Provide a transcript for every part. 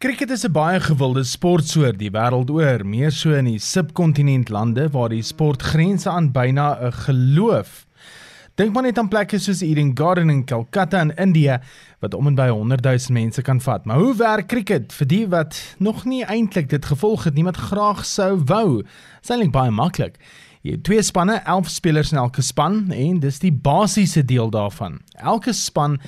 Kriket is 'n baie gewilde sportsoort die wêreld oor, meer so in die subkontinent lande waar die sport grense aan byna 'n geloof. Dink maar net aan plekke soos Eden Garden in Calcutta in Indië wat om en by 100 000 mense kan vat. Maar hoe werk kriket vir die wat nog nie eintlik dit gevolg het nie, wat graag sou wou? Dis eintlik baie maklik. Jy het twee spanne, 11 spelers in elke span en dis die basiese deel daarvan. Elke span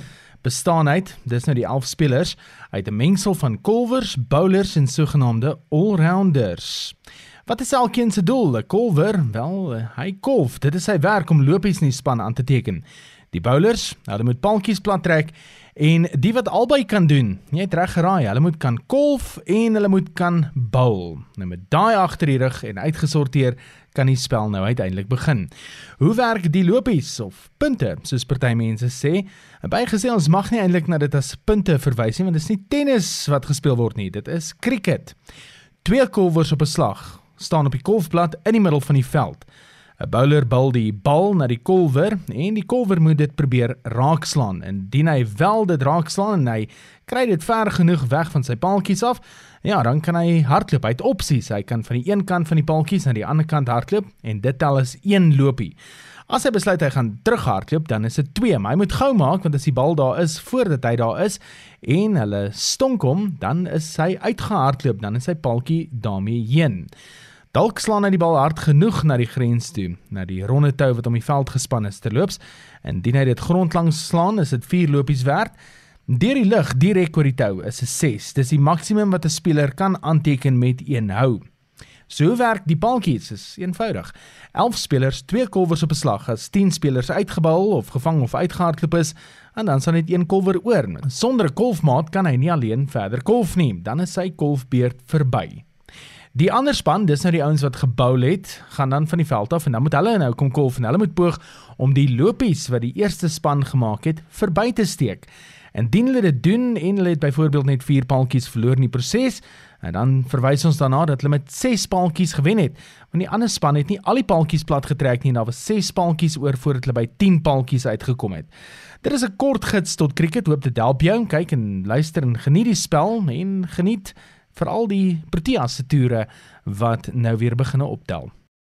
bestaan uit, dis nou die 11 spelers, uit 'n mengsel van kolwers, bowlers en sogenaamde all-rounders. Wat is elkeen se doel? 'n Kolwer, wel, hy kolf. Dit is sy werk om lopies in die span aan te teken. Die bowlers, hulle moet paltjies plat trek en die wat albei kan doen. Jy het reg geraai, hulle moet kan kolf en hulle moet kan bowl. Nou met daai agter die rug en uitgesorteer kan die spel nou uiteindelik begin. Hoe werk die lopies of punte, soos party mense sê? Bygesê ons mag nie eintlik na dit as punte verwys nie, want dit is nie tennis wat gespeel word nie, dit is cricket. Twee kolwers op 'n slag staan op die kolfblad in die middel van die veld. 'n Bowler bal die bal na die kolwer en die kolwer moet dit probeer raakslaan. Indien hy wel dit raakslaan en hy kry dit ver genoeg weg van sy paaltjies af, ja, dan kan hy hardloop. Hy het opsies. Hy kan van die een kant van die paaltjies na die ander kant hardloop en dit tel as een lopie. As hy besluit hy gaan terughardloop, dan is dit 2, maar hy moet gou maak want as die bal daar is voordat hy daar is en hulle stonk hom, dan is hy uitgehardloop, dan is sy paaltjie daarmee heen. Dalk slaan hy die bal hard genoeg na die grens toe, na die ronde tou wat om die veld gespan is terloops. Indien hy dit grondlangs slaan, is dit 4 lopies werd. Deur die lug direk oor die tou is 'n 6. Dis die maksimum wat 'n speler kan aanteken met een hou. So werk die paltjies, is eenvoudig. 11 spelers, 2 kolwers op 'n slag. As 10 spelers uitgebal of gevang of uitgehardloop is, en dan sal net een kolwer oor. Sonder 'n kolfmaat kan hy nie alleen verder kolf nie. Dan is sy kolfbeurt verby. Die ander span, dis nou die ouens wat gebou het, gaan dan van die veld af en dan moet hulle nou kom kolf en hulle moet poog om die lopies wat die eerste span gemaak het verby te steek. Indien hulle dit doen en hulle het byvoorbeeld net 4 paaltjies verloor in die proses, en dan verwys ons daarna dat hulle met 6 paaltjies gewen het. Want die ander span het nie al die paaltjies plat getrek nie en daar was 6 paaltjies oor voordat hulle by 10 paaltjies uitgekom het. Dit is 'n kort gids tot cricket. Hoop dit help jou. Kyk en luister en geniet die spel en geniet vir al die Proteas se toere wat nou weer begine optel.